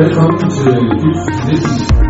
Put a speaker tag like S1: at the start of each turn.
S1: Welcome to City.